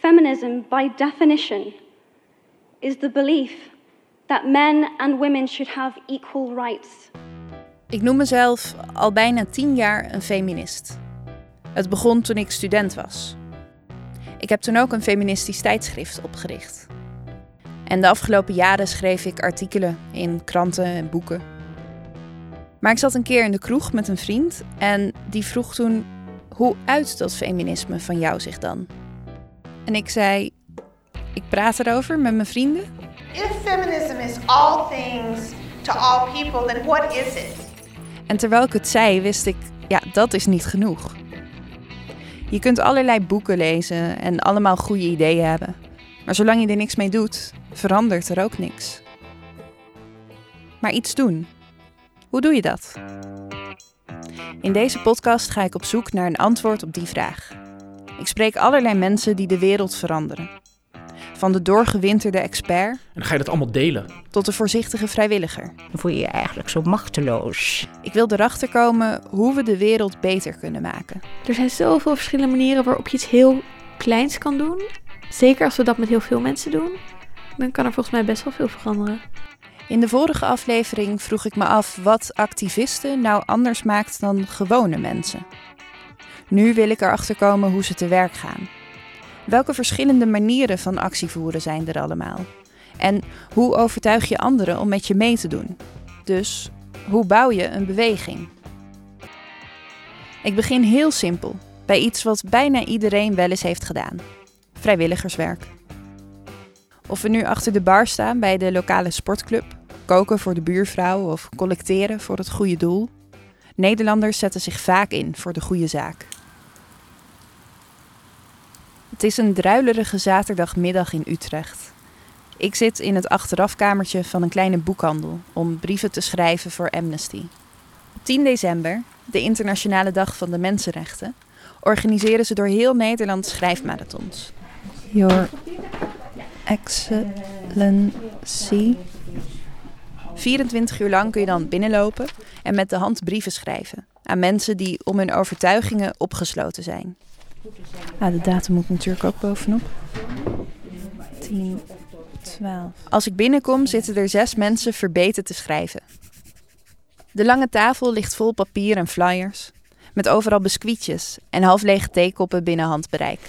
Feminism, by definition, is the belief that men and women should have equal rights. Ik noem mezelf al bijna tien jaar een feminist. Het begon toen ik student was. Ik heb toen ook een feministisch tijdschrift opgericht. En de afgelopen jaren schreef ik artikelen in kranten en boeken. Maar ik zat een keer in de kroeg met een vriend en die vroeg toen: hoe uit dat feminisme van jou zich dan? En ik zei: ik praat erover met mijn vrienden. If feminism is all things to all people, then what is it? En terwijl ik het zei, wist ik: ja, dat is niet genoeg. Je kunt allerlei boeken lezen en allemaal goede ideeën hebben. Maar zolang je er niks mee doet, verandert er ook niks. Maar iets doen. Hoe doe je dat? In deze podcast ga ik op zoek naar een antwoord op die vraag. Ik spreek allerlei mensen die de wereld veranderen. Van de doorgewinterde expert. En dan ga je dat allemaal delen. Tot de voorzichtige vrijwilliger. Dan voel je je eigenlijk zo machteloos. Ik wil erachter komen hoe we de wereld beter kunnen maken. Er zijn zoveel verschillende manieren waarop je iets heel kleins kan doen. Zeker als we dat met heel veel mensen doen. Dan kan er volgens mij best wel veel veranderen. In de vorige aflevering vroeg ik me af wat activisten nou anders maakt dan gewone mensen. Nu wil ik erachter komen hoe ze te werk gaan. Welke verschillende manieren van actie voeren zijn er allemaal? En hoe overtuig je anderen om met je mee te doen? Dus hoe bouw je een beweging? Ik begin heel simpel, bij iets wat bijna iedereen wel eens heeft gedaan: vrijwilligerswerk. Of we nu achter de bar staan bij de lokale sportclub, koken voor de buurvrouw of collecteren voor het goede doel. Nederlanders zetten zich vaak in voor de goede zaak. Het is een druilerige zaterdagmiddag in Utrecht. Ik zit in het achterafkamertje van een kleine boekhandel om brieven te schrijven voor Amnesty. Op 10 december, de Internationale Dag van de Mensenrechten, organiseren ze door heel Nederland schrijfmarathons. Your Excellency. 24 uur lang kun je dan binnenlopen en met de hand brieven schrijven aan mensen die om hun overtuigingen opgesloten zijn. Ah, de datum moet natuurlijk ook bovenop. 10, 12. Als ik binnenkom zitten er zes mensen verbeten te schrijven. De lange tafel ligt vol papier en flyers. Met overal biscuitjes en half lege theekoppen binnen handbereik.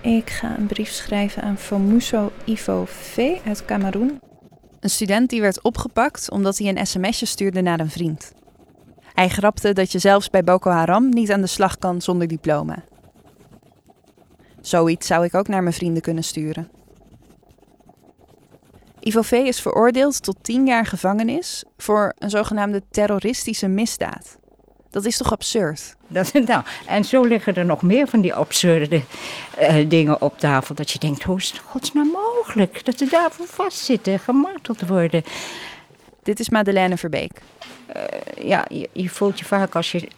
Ik ga een brief schrijven aan Fomuso Ivo V uit Cameroen. Een student die werd opgepakt omdat hij een sms'je stuurde naar een vriend. Hij grapte dat je zelfs bij Boko Haram niet aan de slag kan zonder diploma. Zoiets zou ik ook naar mijn vrienden kunnen sturen. Ivo V. is veroordeeld tot 10 jaar gevangenis voor een zogenaamde terroristische misdaad. Dat is toch absurd? Dat, nou, en zo liggen er nog meer van die absurde uh, dingen op tafel. Dat je denkt, hoe is het godsnaam mogelijk dat ze daarvoor vastzitten, gemarteld worden? Dit is Madeleine Verbeek. Uh, ja, je, je, voelt je vaak als je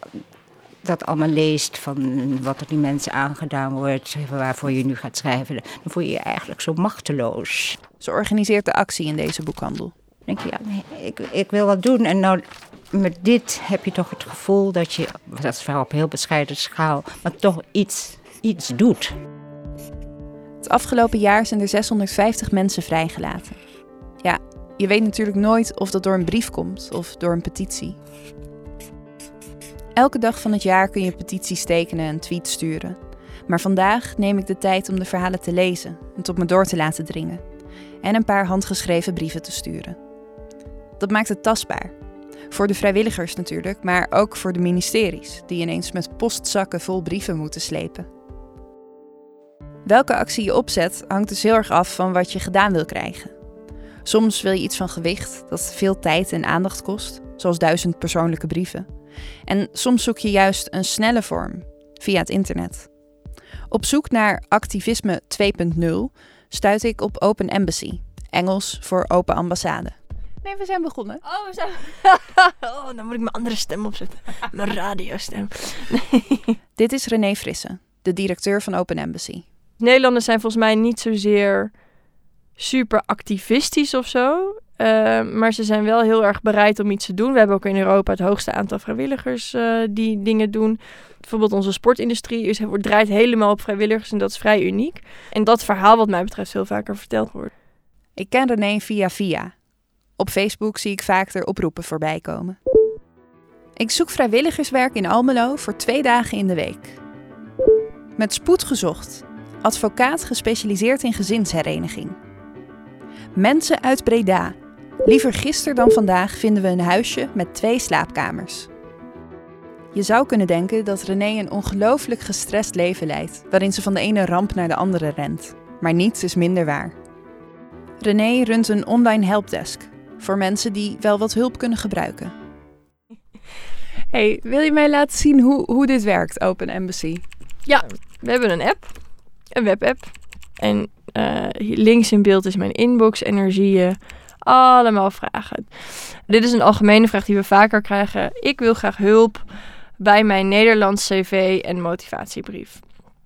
dat allemaal leest van wat er die mensen aangedaan wordt, waarvoor je nu gaat schrijven, dan voel je je eigenlijk zo machteloos. Ze organiseert de actie in deze boekhandel. Dan denk je, ja, ik, ik wil wat doen. En nou, met dit heb je toch het gevoel dat je, dat is wel op heel bescheiden schaal, maar toch iets, iets doet. Het afgelopen jaar zijn er 650 mensen vrijgelaten. Ja, je weet natuurlijk nooit of dat door een brief komt of door een petitie. Elke dag van het jaar kun je petities tekenen en tweets sturen. Maar vandaag neem ik de tijd om de verhalen te lezen en tot me door te laten dringen. En een paar handgeschreven brieven te sturen. Dat maakt het tastbaar. Voor de vrijwilligers natuurlijk, maar ook voor de ministeries, die ineens met postzakken vol brieven moeten slepen. Welke actie je opzet hangt dus heel erg af van wat je gedaan wil krijgen. Soms wil je iets van gewicht dat veel tijd en aandacht kost, zoals duizend persoonlijke brieven. En soms zoek je juist een snelle vorm via het internet. Op zoek naar activisme 2.0 stuit ik op Open Embassy, Engels voor Open Ambassade. Nee, we zijn begonnen. Oh, we zijn... oh, dan moet ik mijn andere stem opzetten. Mijn radiostem. Nee. Dit is René Frisse, de directeur van Open Embassy. Nederlanders zijn volgens mij niet zozeer super activistisch of zo. Uh, maar ze zijn wel heel erg bereid om iets te doen. We hebben ook in Europa het hoogste aantal vrijwilligers uh, die dingen doen. Bijvoorbeeld onze sportindustrie is, draait helemaal op vrijwilligers en dat is vrij uniek. En dat verhaal wat mij betreft veel vaker verteld wordt. Ik ken René via via. Op Facebook zie ik vaak er oproepen voorbij komen. Ik zoek vrijwilligerswerk in Almelo voor twee dagen in de week. Met spoed gezocht. Advocaat gespecialiseerd in gezinshereniging. Mensen uit Breda. Liever gisteren dan vandaag vinden we een huisje met twee slaapkamers. Je zou kunnen denken dat René een ongelooflijk gestrest leven leidt, waarin ze van de ene ramp naar de andere rent. Maar niets is minder waar. René runt een online helpdesk voor mensen die wel wat hulp kunnen gebruiken. Hey, wil je mij laten zien hoe, hoe dit werkt, Open Embassy? Ja, we hebben een app, een webapp. En uh, links in beeld is mijn inbox, energieën, allemaal vragen. Dit is een algemene vraag die we vaker krijgen. Ik wil graag hulp bij mijn Nederlands cv en motivatiebrief.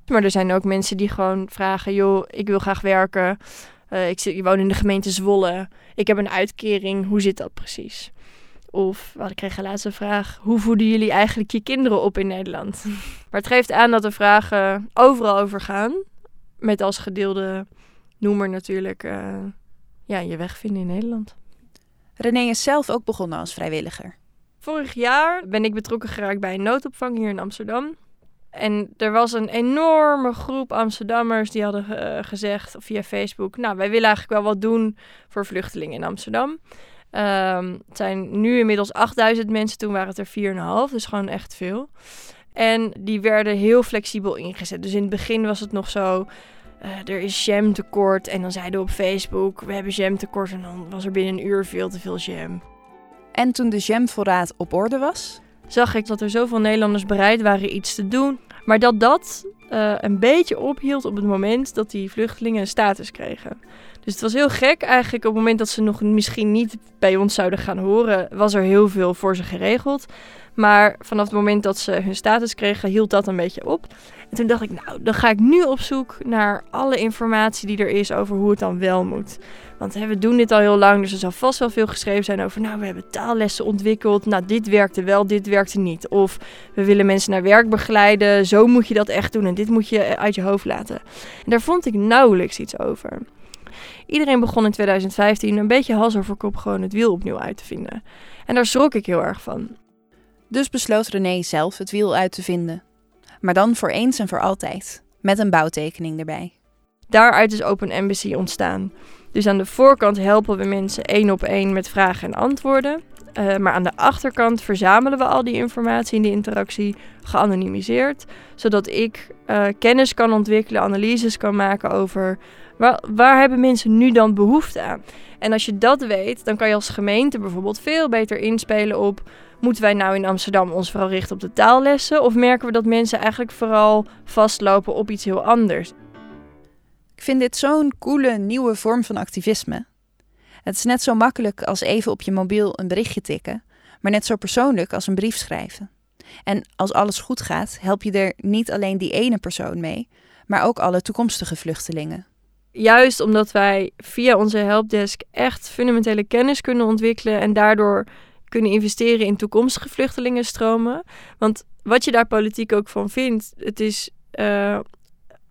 Maar er zijn ook mensen die gewoon vragen: joh, ik wil graag werken. Ik, zit, ik woon in de gemeente Zwolle. Ik heb een uitkering. Hoe zit dat precies? Of wat ik kreeg een vraag: hoe voeden jullie eigenlijk je kinderen op in Nederland? maar het geeft aan dat de vragen overal over gaan. Met als gedeelde noemer natuurlijk uh, ja, je weg vinden in Nederland. René is zelf ook begonnen als vrijwilliger. Vorig jaar ben ik betrokken geraakt bij een noodopvang hier in Amsterdam. En er was een enorme groep Amsterdammers die hadden uh, gezegd via Facebook: Nou, wij willen eigenlijk wel wat doen voor vluchtelingen in Amsterdam. Um, het zijn nu inmiddels 8000 mensen, toen waren het er 4,5, dus gewoon echt veel. En die werden heel flexibel ingezet. Dus in het begin was het nog zo. Uh, er is jam tekort. En dan zeiden we op Facebook: we hebben jam tekort. En dan was er binnen een uur veel te veel jam. En toen de jamvoorraad op orde was, zag ik dat er zoveel Nederlanders bereid waren iets te doen. Maar dat dat uh, een beetje ophield op het moment dat die vluchtelingen een status kregen. Dus het was heel gek eigenlijk. Op het moment dat ze nog misschien niet bij ons zouden gaan horen, was er heel veel voor ze geregeld. Maar vanaf het moment dat ze hun status kregen, hield dat een beetje op. En toen dacht ik, nou, dan ga ik nu op zoek naar alle informatie die er is over hoe het dan wel moet. Want hè, we doen dit al heel lang, dus er zal vast wel veel geschreven zijn over, nou, we hebben taallessen ontwikkeld. Nou, dit werkte wel, dit werkte niet. Of we willen mensen naar werk begeleiden, zo moet je dat echt doen en dit moet je uit je hoofd laten. En daar vond ik nauwelijks iets over. Iedereen begon in 2015 een beetje hals over kop gewoon het wiel opnieuw uit te vinden. En daar schrok ik heel erg van. Dus besloot René zelf het wiel uit te vinden. Maar dan voor eens en voor altijd, met een bouwtekening erbij. Daaruit is Open Embassy ontstaan. Dus aan de voorkant helpen we mensen één op één met vragen en antwoorden. Uh, maar aan de achterkant verzamelen we al die informatie in die interactie geanonimiseerd. Zodat ik uh, kennis kan ontwikkelen, analyses kan maken over waar, waar hebben mensen nu dan behoefte aan. En als je dat weet, dan kan je als gemeente bijvoorbeeld veel beter inspelen op Moeten wij nou in Amsterdam ons vooral richten op de taallessen? Of merken we dat mensen eigenlijk vooral vastlopen op iets heel anders? Ik vind dit zo'n coole nieuwe vorm van activisme. Het is net zo makkelijk als even op je mobiel een berichtje tikken, maar net zo persoonlijk als een brief schrijven. En als alles goed gaat, help je er niet alleen die ene persoon mee, maar ook alle toekomstige vluchtelingen. Juist omdat wij via onze helpdesk echt fundamentele kennis kunnen ontwikkelen en daardoor kunnen investeren in toekomstige vluchtelingenstromen. Want wat je daar politiek ook van vindt, het is uh,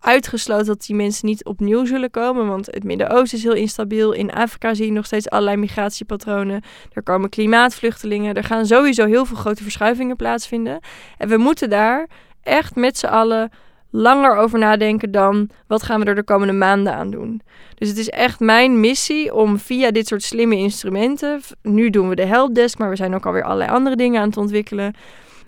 uitgesloten dat die mensen niet opnieuw zullen komen. Want het Midden-Oosten is heel instabiel. In Afrika zie je nog steeds allerlei migratiepatronen. Er komen klimaatvluchtelingen. Er gaan sowieso heel veel grote verschuivingen plaatsvinden. En we moeten daar echt met z'n allen langer over nadenken dan wat gaan we er de komende maanden aan doen. Dus het is echt mijn missie om via dit soort slimme instrumenten, nu doen we de helpdesk, maar we zijn ook alweer allerlei andere dingen aan het ontwikkelen.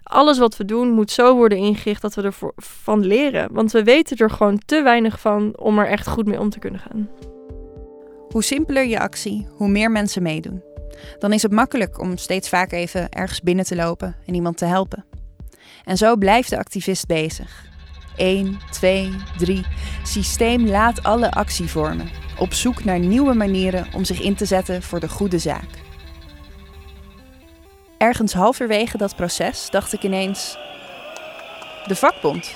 Alles wat we doen moet zo worden ingericht dat we ervan van leren. Want we weten er gewoon te weinig van om er echt goed mee om te kunnen gaan. Hoe simpeler je actie, hoe meer mensen meedoen. Dan is het makkelijk om steeds vaak even ergens binnen te lopen en iemand te helpen. En zo blijft de activist bezig 1, 2, 3. Systeem laat alle actie vormen. Op zoek naar nieuwe manieren om zich in te zetten voor de goede zaak. Ergens halverwege dat proces dacht ik ineens: de vakbond.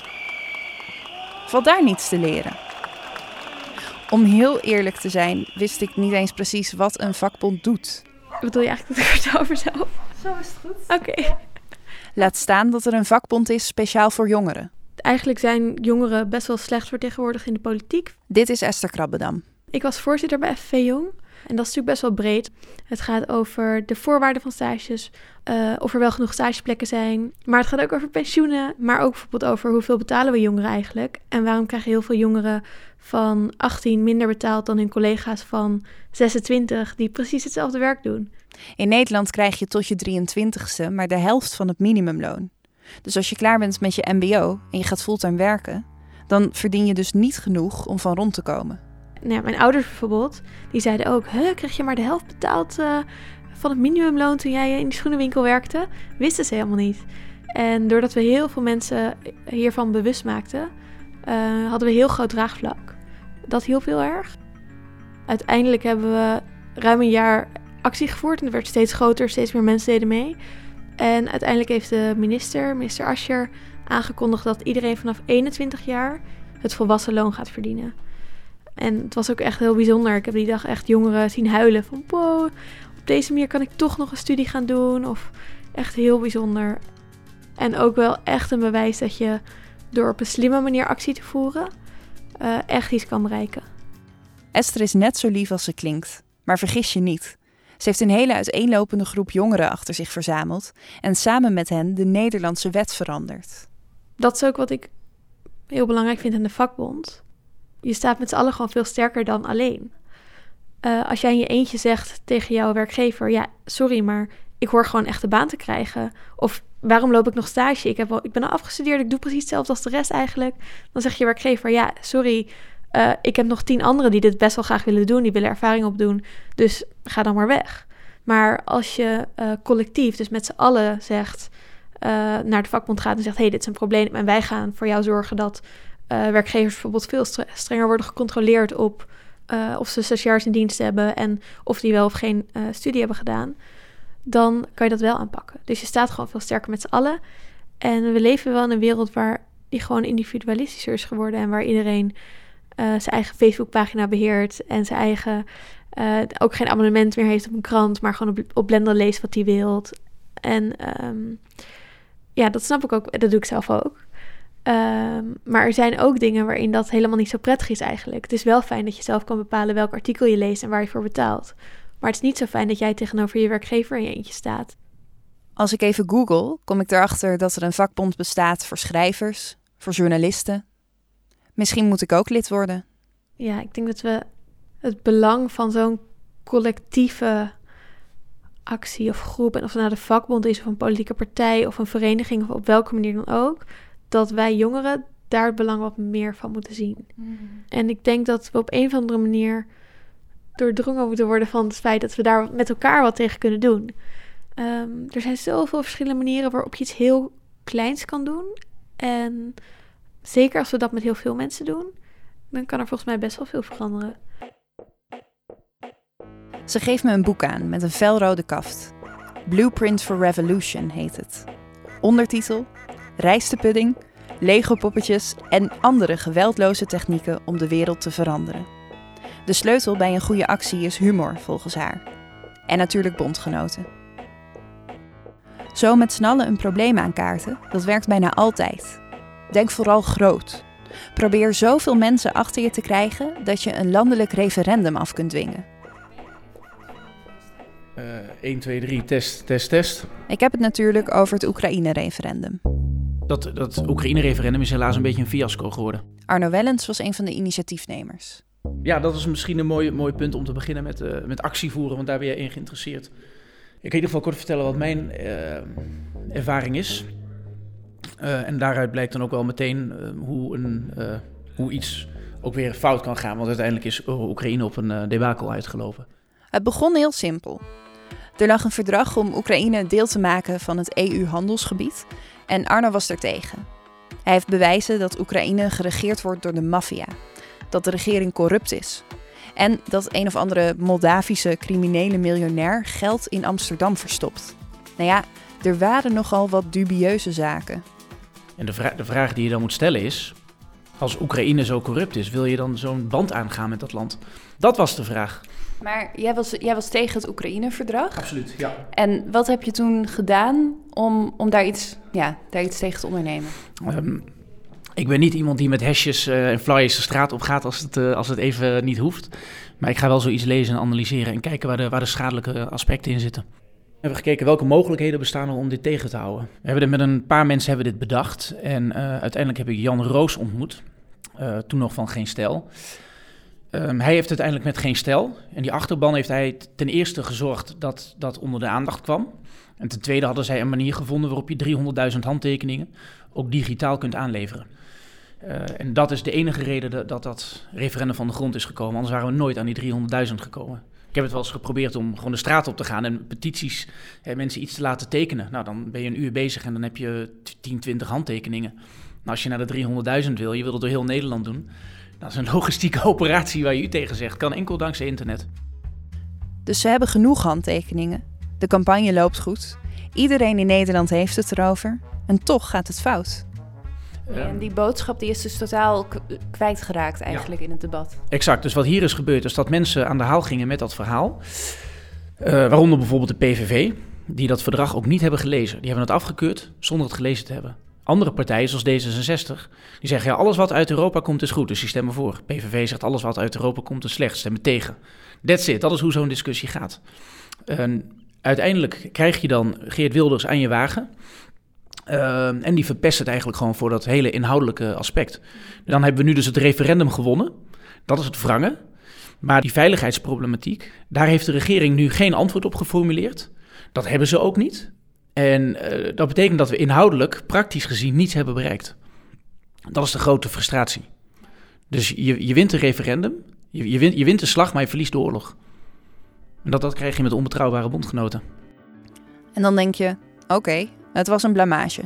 Valt daar niets te leren? Om heel eerlijk te zijn, wist ik niet eens precies wat een vakbond doet. Wat wil je eigenlijk dat ik het over zelf? Zo is het goed. Oké. Laat staan dat er een vakbond is speciaal voor jongeren. Eigenlijk zijn jongeren best wel slecht vertegenwoordigd in de politiek. Dit is Esther Krabbedam. Ik was voorzitter bij FV Jong. En dat is natuurlijk best wel breed. Het gaat over de voorwaarden van stages, uh, of er wel genoeg stageplekken zijn. Maar het gaat ook over pensioenen, maar ook bijvoorbeeld over hoeveel betalen we jongeren eigenlijk. En waarom krijgen heel veel jongeren van 18 minder betaald dan hun collega's van 26 die precies hetzelfde werk doen. In Nederland krijg je tot je 23ste maar de helft van het minimumloon. Dus als je klaar bent met je MBO en je gaat fulltime werken, dan verdien je dus niet genoeg om van rond te komen. Nou mijn ouders bijvoorbeeld, die zeiden ook: Huh, kreeg je maar de helft betaald uh, van het minimumloon toen jij in die schoenenwinkel werkte? Wisten ze helemaal niet. En doordat we heel veel mensen hiervan bewust maakten, uh, hadden we heel groot draagvlak. Dat hielp heel erg. Uiteindelijk hebben we ruim een jaar actie gevoerd en het werd steeds groter, steeds meer mensen deden mee. En uiteindelijk heeft de minister, minister Ascher, aangekondigd dat iedereen vanaf 21 jaar het volwassen loon gaat verdienen. En het was ook echt heel bijzonder. Ik heb die dag echt jongeren zien huilen van wow, op deze manier kan ik toch nog een studie gaan doen. Of echt heel bijzonder. En ook wel echt een bewijs dat je door op een slimme manier actie te voeren uh, echt iets kan bereiken. Esther is net zo lief als ze klinkt, maar vergis je niet. Ze heeft een hele uiteenlopende groep jongeren achter zich verzameld en samen met hen de Nederlandse wet veranderd. Dat is ook wat ik heel belangrijk vind in de vakbond. Je staat met z'n allen gewoon veel sterker dan alleen. Uh, als jij in je eentje zegt tegen jouw werkgever: Ja, sorry, maar ik hoor gewoon echt de baan te krijgen. Of waarom loop ik nog stage? Ik, heb ik ben al afgestudeerd, ik doe precies hetzelfde als de rest eigenlijk. Dan zegt je werkgever: Ja, sorry, uh, ik heb nog tien anderen die dit best wel graag willen doen, die willen ervaring opdoen. Dus ga dan maar weg. Maar als je uh, collectief, dus met z'n allen zegt, naar de vakbond gaat en zegt: hey, dit is een probleem en wij gaan voor jou zorgen dat werkgevers bijvoorbeeld veel strenger worden gecontroleerd op of ze stagiairs in dienst hebben en of die wel of geen studie hebben gedaan, dan kan je dat wel aanpakken. Dus je staat gewoon veel sterker met z'n allen. En we leven wel in een wereld waar die gewoon individualistischer is geworden en waar iedereen uh, zijn eigen Facebookpagina beheert en zijn eigen uh, ook geen abonnement meer heeft op een krant, maar gewoon op, op Blender leest wat hij wilt. En um, ja, dat snap ik ook. Dat doe ik zelf ook. Um, maar er zijn ook dingen waarin dat helemaal niet zo prettig is eigenlijk. Het is wel fijn dat je zelf kan bepalen welk artikel je leest en waar je voor betaalt. Maar het is niet zo fijn dat jij tegenover je werkgever in je eentje staat. Als ik even google, kom ik erachter dat er een vakbond bestaat voor schrijvers, voor journalisten, Misschien moet ik ook lid worden. Ja, ik denk dat we het belang van zo'n collectieve actie of groep, en of het nou de vakbond is of een politieke partij of een vereniging of op welke manier dan ook, dat wij jongeren daar het belang wat meer van moeten zien. Mm. En ik denk dat we op een of andere manier doordrongen moeten worden van het feit dat we daar met elkaar wat tegen kunnen doen. Um, er zijn zoveel verschillende manieren waarop je iets heel kleins kan doen. En Zeker als we dat met heel veel mensen doen, dan kan er volgens mij best wel veel veranderen. Ze geeft me een boek aan met een felrode kaft. Blueprint for Revolution heet het. Ondertitel: Rijstepudding, Lego-poppetjes en andere geweldloze technieken om de wereld te veranderen. De sleutel bij een goede actie is humor, volgens haar. En natuurlijk bondgenoten. Zo met snallen een probleem aankaarten, dat werkt bijna altijd. Denk vooral groot. Probeer zoveel mensen achter je te krijgen dat je een landelijk referendum af kunt dwingen. Uh, 1, 2, 3, test, test, test. Ik heb het natuurlijk over het Oekraïne-referendum. Dat, dat Oekraïne-referendum is helaas een beetje een fiasco geworden. Arno Wellens was een van de initiatiefnemers. Ja, dat is misschien een mooi, mooi punt om te beginnen met, uh, met actie voeren, want daar ben je in geïnteresseerd. Ik kan in ieder geval kort vertellen wat mijn uh, ervaring is. Uh, en daaruit blijkt dan ook wel meteen hoe, een, hoe iets ook weer fout kan gaan. Want uiteindelijk is Oekraïne op een debakel uitgelopen. Het begon heel simpel. Er lag een verdrag om Oekraïne deel te maken van het EU-handelsgebied. En Arno was er tegen. Hij heeft bewijzen dat Oekraïne geregeerd wordt door de maffia. Dat de regering corrupt is. En dat een of andere Moldavische criminele miljonair geld in Amsterdam verstopt. Nou ja, er waren nogal wat dubieuze zaken. En de, de vraag die je dan moet stellen is: Als Oekraïne zo corrupt is, wil je dan zo'n band aangaan met dat land? Dat was de vraag. Maar jij was, jij was tegen het Oekraïne-verdrag. Absoluut, ja. En wat heb je toen gedaan om, om daar, iets, ja, daar iets tegen te ondernemen? Ehm, ik ben niet iemand die met hashjes eh, en flyers de straat op gaat als het, eh, als het even niet hoeft. Maar ik ga wel zoiets lezen en analyseren en kijken waar de, waar de schadelijke aspecten in zitten. We hebben gekeken welke mogelijkheden bestaan er om dit tegen te houden. We hebben dit met een paar mensen hebben dit bedacht. En eh, uiteindelijk heb ik Jan Roos ontmoet. toen nog van Geen Stijl. Ehm, hij heeft uiteindelijk met Geen Stijl. En die achterban heeft hij ten eerste gezorgd dat dat onder de aandacht kwam. En ten tweede hadden zij een manier gevonden waarop je 300.000 handtekeningen ook digitaal kunt aanleveren. Uh, en dat is de enige reden dat, dat, dat referendum van de grond is gekomen. Anders waren we nooit aan die 300.000 gekomen. Ik heb het wel eens geprobeerd om gewoon de straat op te gaan en petities, hè, mensen iets te laten tekenen. Nou, dan ben je een uur bezig en dan heb je 10, 20 handtekeningen. Nou, als je naar de 300.000 wil, je wil het door heel Nederland doen. Dat is een logistieke operatie waar je u tegen zegt. Kan enkel dankzij internet. Dus ze hebben genoeg handtekeningen. De campagne loopt goed. Iedereen in Nederland heeft het erover. En toch gaat het fout. En die boodschap die is dus totaal kwijtgeraakt eigenlijk in het debat. Exact. Dus wat hier is gebeurd, is dat mensen aan de haal gingen met dat verhaal. Uh, waaronder bijvoorbeeld de PVV, die dat verdrag ook niet hebben gelezen. Die hebben het afgekeurd zonder het gelezen te hebben. Andere partijen, zoals D66, die zeggen ja, alles wat uit Europa komt is goed, dus die stemmen voor. PVV zegt alles wat uit Europa komt is slecht, stemmen tegen. That's it, dat is hoe zo'n discussie gaat. En uiteindelijk krijg je dan Geert Wilders aan je wagen. Uh, en die verpest het eigenlijk gewoon voor dat hele inhoudelijke aspect. Dan hebben we nu dus het referendum gewonnen. Dat is het wrangen. Maar die veiligheidsproblematiek, daar heeft de regering nu geen antwoord op geformuleerd. Dat hebben ze ook niet. En uh, dat betekent dat we inhoudelijk, praktisch gezien, niets hebben bereikt. Dat is de grote frustratie. Dus je, je wint een referendum, je, je, wint, je wint de slag, maar je verliest de oorlog. En dat, dat krijg je met onbetrouwbare bondgenoten. En dan denk je, oké, het was een blamage.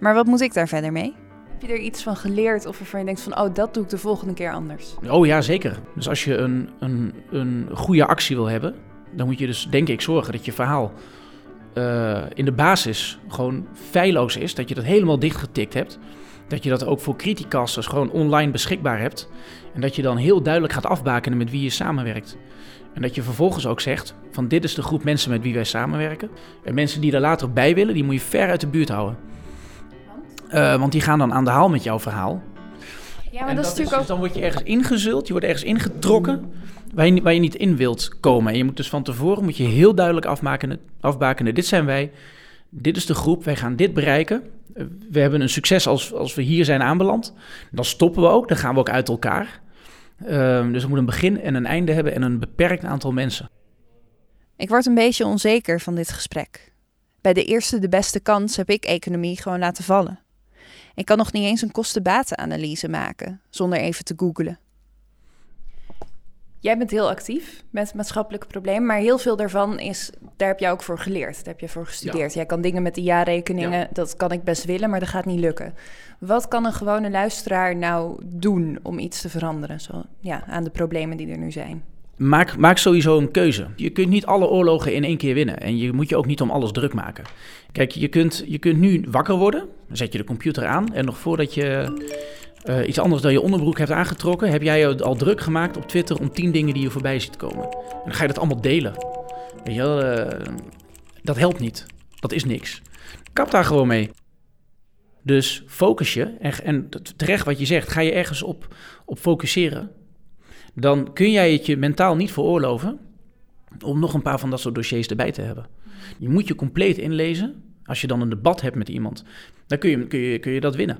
Maar wat moet ik daar verder mee? Heb je er iets van geleerd of waarvan je denkt van, oh, dat doe ik de volgende keer anders? Oh ja, zeker. Dus als je een, een, een goede actie wil hebben, dan moet je dus, denk ik, zorgen dat je verhaal uh, in de basis gewoon feilloos is. Dat je dat helemaal dichtgetikt hebt. Dat je dat ook voor criticasters gewoon online beschikbaar hebt. En dat je dan heel duidelijk gaat afbakenen met wie je samenwerkt. En dat je vervolgens ook zegt van dit is de groep mensen met wie wij samenwerken. En mensen die daar later bij willen, die moet je ver uit de buurt houden. Uh, want die gaan dan aan de haal met jouw verhaal. Ja, maar dat, is natuurlijk dus ook... dan word je ergens ingezult, je wordt ergens ingetrokken waar je, waar je niet in wilt komen. En je moet dus van tevoren moet je heel duidelijk afbakenen, afbakenen. Dit zijn wij, dit is de groep, wij gaan dit bereiken. We hebben een succes als, als we hier zijn aanbeland. Dan stoppen we ook, dan gaan we ook uit elkaar. Uh, dus we moeten een begin en een einde hebben en een beperkt aantal mensen. Ik word een beetje onzeker van dit gesprek. Bij de eerste de beste kans heb ik economie gewoon laten vallen. Ik kan nog niet eens een kosten-batenanalyse maken zonder even te googlen. Jij bent heel actief met maatschappelijke problemen, maar heel veel daarvan is, daar heb jij ook voor geleerd, daar heb je voor gestudeerd. Jij kan dingen met de jaarrekeningen, dat kan ik best willen, maar dat gaat niet lukken. Wat kan een gewone luisteraar nou doen om iets te veranderen zo, ja, aan de problemen die er nu zijn? Maak, maak sowieso een keuze. Je kunt niet alle oorlogen in één keer winnen. En je moet je ook niet om alles druk maken. Kijk, je kunt, je kunt nu wakker worden. Dan zet je de computer aan. En nog voordat je uh, iets anders dan je onderbroek hebt aangetrokken, heb jij je al druk gemaakt op Twitter om tien dingen die je voorbij ziet komen. En dan ga je dat allemaal delen. Weet je uh, dat helpt niet. Dat is niks. Kap daar gewoon mee. Dus focus je, en, en terecht wat je zegt, ga je ergens op, op focuseren, dan kun jij het je mentaal niet veroorloven om nog een paar van dat soort dossiers erbij te hebben. Je moet je compleet inlezen. Als je dan een debat hebt met iemand, dan kun je, kun je, kun je dat winnen.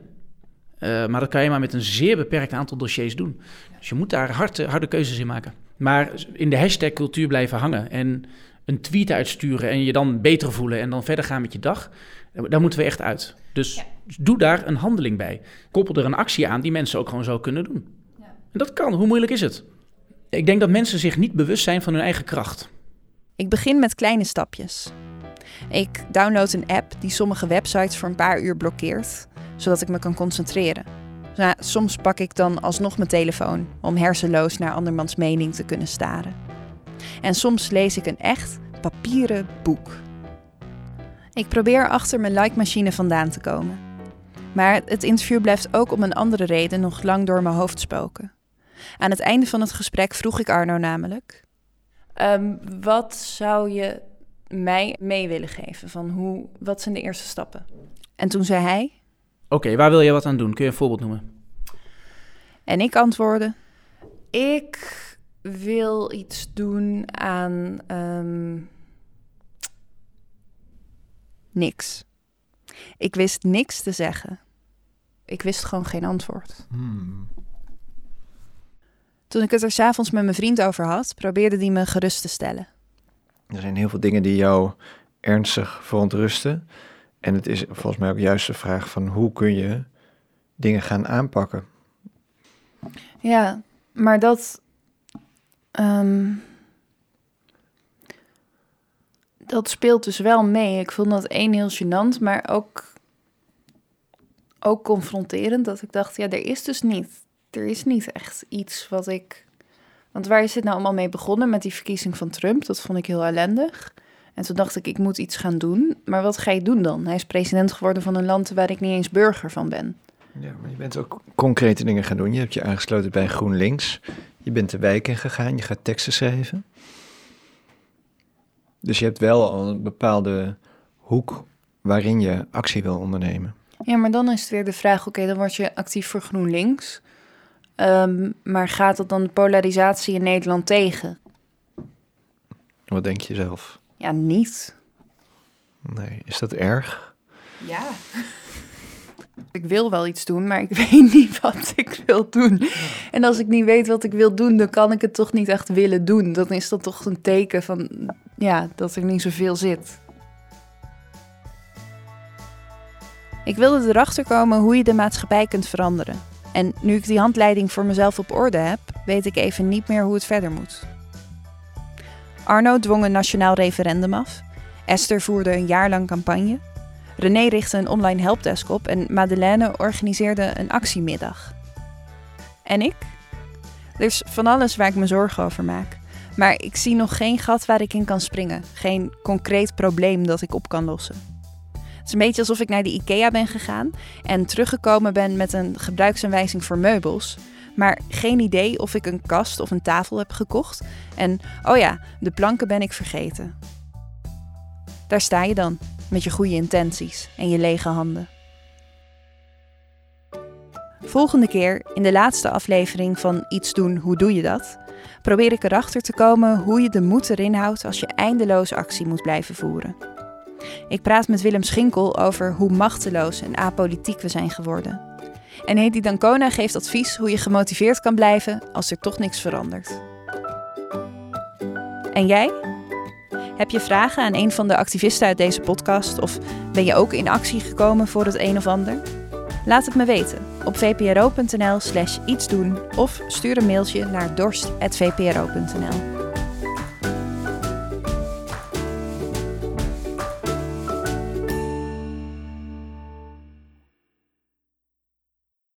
Uh, maar dat kan je maar met een zeer beperkt aantal dossiers doen. Dus je moet daar harde, harde keuzes in maken. Maar in de hashtag cultuur blijven hangen en een tweet uitsturen en je dan beter voelen en dan verder gaan met je dag, eh, daar moeten we echt uit. Dus doe daar een handeling bij. Koppel er een actie aan die mensen ook gewoon zo kunnen doen. En dat kan. Hoe moeilijk is het? Ik denk dat mensen zich niet bewust zijn van hun eigen kracht. Ik begin met kleine stapjes. Ik download een app die sommige websites voor een paar uur blokkeert zodat ik me kan concentreren. Soms pak ik dan alsnog mijn telefoon om hersenloos naar andermans mening te kunnen staren. En soms lees ik een echt papieren boek. Ik probeer achter mijn like-machine vandaan te komen. Maar het interview blijft ook om een andere reden nog lang door mijn hoofd spoken. Aan het einde van het gesprek vroeg ik Arno namelijk: ehm, Wat zou je mij mee willen geven? Van hoe, wat zijn de eerste stappen? En toen zei hij: Oké, waar wil je wat aan doen? Kun je een voorbeeld noemen? En ik antwoordde: Ik wil iets doen aan ehm, niks. Ik wist niks te zeggen. Ik wist gewoon geen antwoord. Hmm. Toen ik het er s'avonds met mijn vriend over had, probeerde hij me gerust te stellen. Er zijn heel veel dingen die jou ernstig verontrusten. En het is volgens mij ook juist de vraag van hoe kun je dingen gaan aanpakken. Ja, maar dat. ehm, dat speelt dus wel mee. Ik vond dat één heel gênant, maar ook. ook confronterend. Dat ik dacht, ja, er is dus niet. Er is niet echt iets wat ik. Want waar is dit nou allemaal mee begonnen met die verkiezing van Trump? Dat vond ik heel ellendig. En toen dacht ik, ik moet iets gaan doen. Maar wat ga je doen dan? Hij is president geworden van een land waar ik niet eens burger van ben. Ja, maar je bent ook concrete dingen gaan doen. Je hebt je aangesloten bij GroenLinks. Je bent de wijk in gegaan. Je gaat teksten schrijven. Dus je hebt wel al een bepaalde hoek waarin je actie wil ondernemen. Ja, maar dan is het weer de vraag: oké, dan word je actief voor GroenLinks. Ehm, maar gaat dat dan de polarisatie in Nederland tegen? Wat denk je zelf? Ja, niet. Nee, is dat erg? Ja. Ik wil wel iets doen, maar ik weet niet wat ik wil doen. En als ik niet weet wat ik wil doen, dan kan ik het toch niet echt willen doen. Dan is dat toch een teken van, ja, dat er niet zoveel zit. Ik wilde erachter komen hoe je de maatschappij kunt veranderen. En nu ik die handleiding voor mezelf op orde heb, weet ik even niet meer hoe het verder moet. Arno dwong een nationaal referendum af. Esther voerde een jaar lang campagne. René richtte een online helpdesk op en Madeleine organiseerde een actiemiddag. En ik? Er is van alles waar ik me zorgen over maak. Maar ik zie nog geen gat waar ik in kan springen. Geen concreet probleem dat ik op kan lossen. Is een beetje alsof ik naar de IKEA ben gegaan en teruggekomen ben met een gebruiksaanwijzing voor meubels. Maar geen idee of ik een kast of een tafel heb gekocht. En oh ja, de planken ben ik vergeten. Daar sta je dan, met je goede intenties en je lege handen. Volgende keer, in de laatste aflevering van Iets doen, hoe doe je dat? Probeer ik erachter te komen hoe je de moed erin houdt als je eindeloos actie moet blijven voeren. Ik praat met Willem Schinkel over hoe machteloos en apolitiek we zijn geworden. En Hedy Dancona geeft advies hoe je gemotiveerd kan blijven als er toch niks verandert. En jij? Heb je vragen aan een van de activisten uit deze podcast of ben je ook in actie gekomen voor het een of ander? Laat het me weten op vpro.nl/slash iets doen of stuur een mailtje naar dorst.vpro.nl.